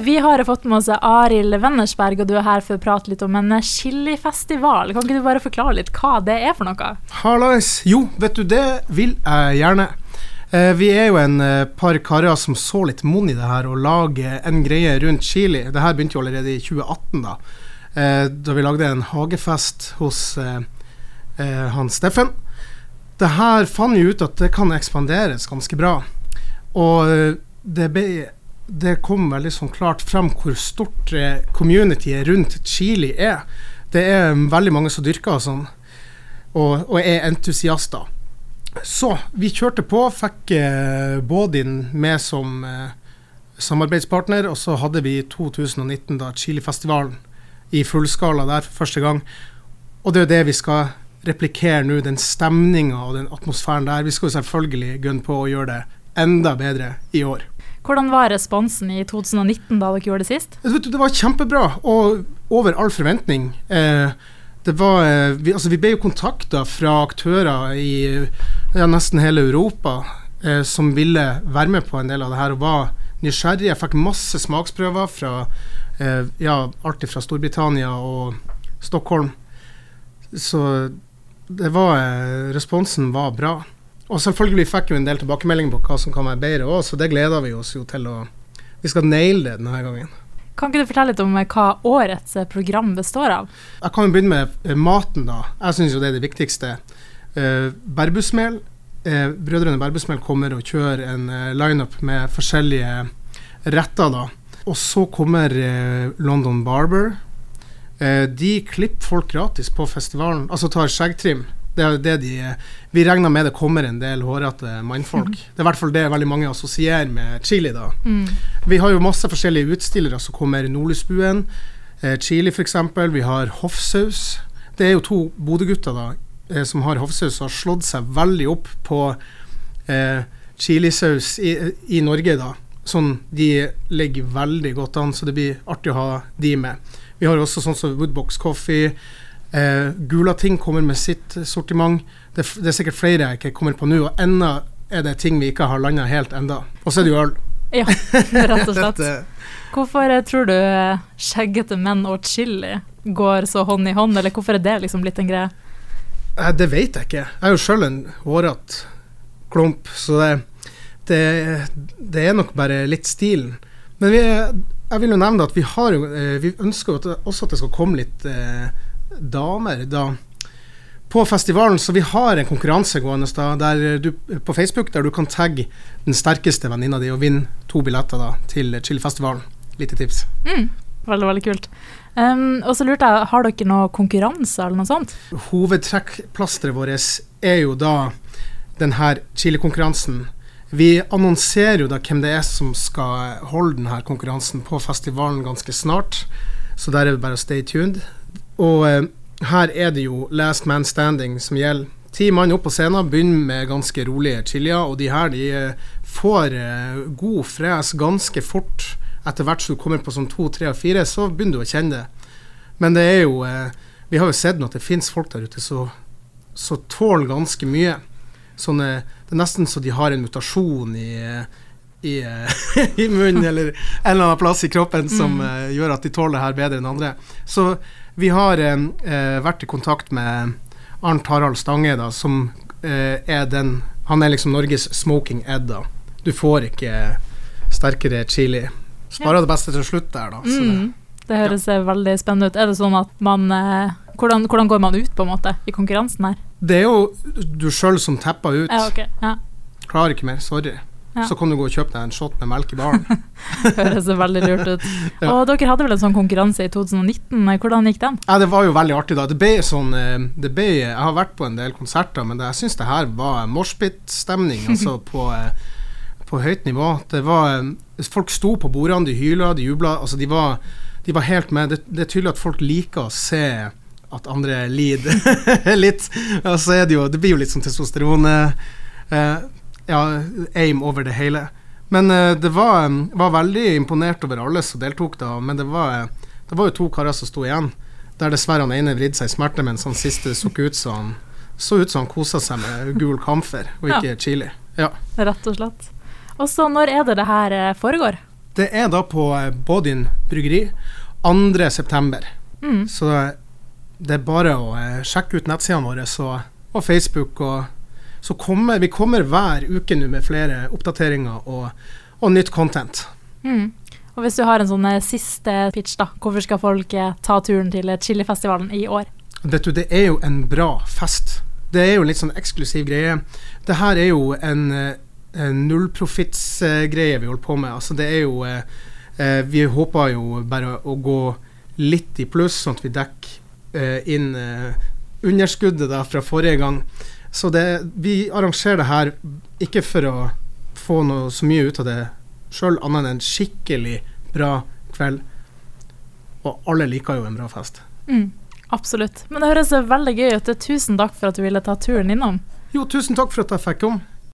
Vi har fått med oss Arild Wennersberg, og du er her for å prate litt om en chilifestival. Kan ikke du bare forklare litt hva det er for noe? Hallais. Jo, vet du, det vil jeg gjerne. Eh, vi er jo en eh, par karer som så litt monn i det her, og lager en greie rundt chili. Det her begynte jo allerede i 2018, da. Eh, da vi lagde en hagefest hos han Steffen. Det her fant vi ut at det kan ekspanderes ganske bra. Og det ble det kom veldig sånn klart frem hvor stort eh, communityet rundt chili er. Det er veldig mange som dyrker og sånn, og, og er entusiaster. Så vi kjørte på, fikk eh, Bådin med som eh, samarbeidspartner, og så hadde vi 2019 da Chilifestivalen i fullskala der for første gang. Og det er jo det vi skal replikere nå, den stemninga og den atmosfæren der. Vi skal jo selvfølgelig gunne på å gjøre det enda bedre i år. Hvordan var responsen i 2019 da dere gjorde det sist? Det var kjempebra, og over all forventning. Eh, det var, eh, vi, altså vi ble jo kontakta fra aktører i ja, nesten hele Europa eh, som ville være med på en del av det her, og var nysgjerrige. Jeg fikk masse smaksprøver fra eh, ja, alt fra Storbritannia og Stockholm. Så det var, responsen var bra. Og selvfølgelig fikk vi en del tilbakemeldinger på hva som kan være bedre òg, så det gleder vi oss jo til å Vi skal naile det denne gangen. Kan ikke du fortelle litt om hva årets program består av? Jeg kan jo begynne med eh, maten, da. Jeg syns jo det er det viktigste. Uh, Berbusmel. Uh, brødrene Berbusmel kommer og kjører en uh, lineup med forskjellige retter, da. Og så kommer London Barber. de klipper folk gratis på festivalen, altså tar skjeggtrim. Det er det de Vi regner med det kommer en del hårete mannfolk. Mm. Det er i hvert fall det veldig mange assosierer med chili. da. Mm. Vi har jo masse forskjellige utstillere som kommer. Nordlysbuen, eh, chili f.eks. Vi har hoffsaus. Det er jo to Bodø-gutter da, eh, som har hoffsaus og har slått seg veldig opp på eh, chilisaus i, i Norge. da. Sånn, De ligger veldig godt an, så det blir artig å ha de med. Vi har også sånn som Woodbox Coffee. Eh, Gulating kommer med sitt sortiment. Det, det, er sikkert flere jeg ikke kommer på nå. Og ennå er det ting vi ikke har landa helt enda. Og så er det jo øl. Ja, rett og slett. Hvorfor eh, tror du eh, skjeggete menn og chili går så hånd i hånd, eller hvorfor er det liksom blitt en greie? Eh, det vet jeg ikke. Jeg er jo sjøl en hårete klump, så det, det, det, er nok bare litt stilen. Men vi, jeg vil jo nevne at vi har Vi ønsker også at det skal komme litt eh, damer da på festivalen, så vi har en konkurranse gående da, der du, på Facebook der du kan tagge den sterkeste venninna di og vinne to billetter da, til Chillfestivalen. Lite tips. Mm, veldig, veldig kult. Um, og så lurte jeg, Har dere noe konkurranse eller noe sånt? Hovedtrekkplasteret vårt er jo da denne chilikonkurransen. Vi annonserer jo da hvem det er som skal holde denne konkurransen på festivalen ganske snart, så der er det bare å stay tuned. Og eh, her er det jo last man standing som gjelder. Ti mann opp på scenen, begynner med ganske rolige chilier, og de her de eh, får eh, god fres ganske fort. Etter hvert som du kommer på sånn to, tre og fire, så begynner du å kjenne det. Men det er jo eh, Vi har jo sett nå at det finnes folk der ute som tåler ganske mye. Sånne, det er nesten så de har en mutasjon i, i, i munnen eller en eller annen plass i kroppen som mm. uh, gjør at de tåler det her bedre enn andre. Så vi har uh, vært i kontakt med Arnt Harald Stange, da, som uh, er den Han er liksom Norges smoking ed. da. Du får ikke sterkere chili. Sparer ja. det beste til slutt der, da. Mm. Det, det høres ja. veldig spennende ut. Er det sånn at man eh, hvordan, hvordan, går man ut på en måte i konkurransen her? Det er jo du sjøl som tepper ut. Ja, okay. ja. Klarer ikke mer, sorry. Ja. Så kan du gå og kjøpe deg en shot med melk i baren. Høres veldig lurt ut. ja. Og dere hadde vel en sånn konkurranse i 2019. Hvordan gikk den? Ja, Det var jo veldig artig. da. Det ble sånn, eh, det ble, Jeg har vært på en del konserter, men det, jeg syns det her var moshpit-stemning altså på, eh, på, høyt nivå. Det var, eh, Folk sto på bordene, de hyla, de jubla. Altså, de var, de var helt med. Det, det er tydelig at folk liker å se at andre lider litt. Og så er det jo Det blir jo litt sånn testosteron. Eh, ja, aim over det hele. Men uh, det var, um, var, veldig imponert over alle som deltok da. Men det var, det var jo to karer som sto igjen. Der dessverre han ene vridde seg i smerte, mens han siste så ut som han så ut som han kosa seg med gul kamfer, og ikke ja. chili. Ja. Rett og slett. Og så når er det det her eh, foregår? Det er da på Bodin bryggeri 2.9. Mm. Så det er bare å eh, sjekke ut nettsidene våre og, og Facebook. Og, så kommer, vi kommer hver uke nå med flere oppdateringer og, og nytt content. Mm. Og hvis du har en sånn eh, siste pitch, da. Hvorfor skal folk eh, ta turen til Chilifestivalen i år? Vet du, det er jo en bra fest. Det er jo en litt sånn eksklusiv greie. Det her er jo en, eh, en nullprofittsgreie vi holder på med. Altså det er jo eh, eh, Vi håper jo bare å gå litt i pluss, sånn at vi dekker eh, inn eh, underskuddet da fra forrige gang. Så det, vi arrangerer det her ikke for å få noe så mye ut av det sjøl, annet enn en skikkelig bra kveld. Og alle liker jo en bra fest. Mm. Absolutt. Men det høres veldig gøy ut. Tusen takk for at du ville ta turen innom. Jo, tusen takk for at jeg fikk komme.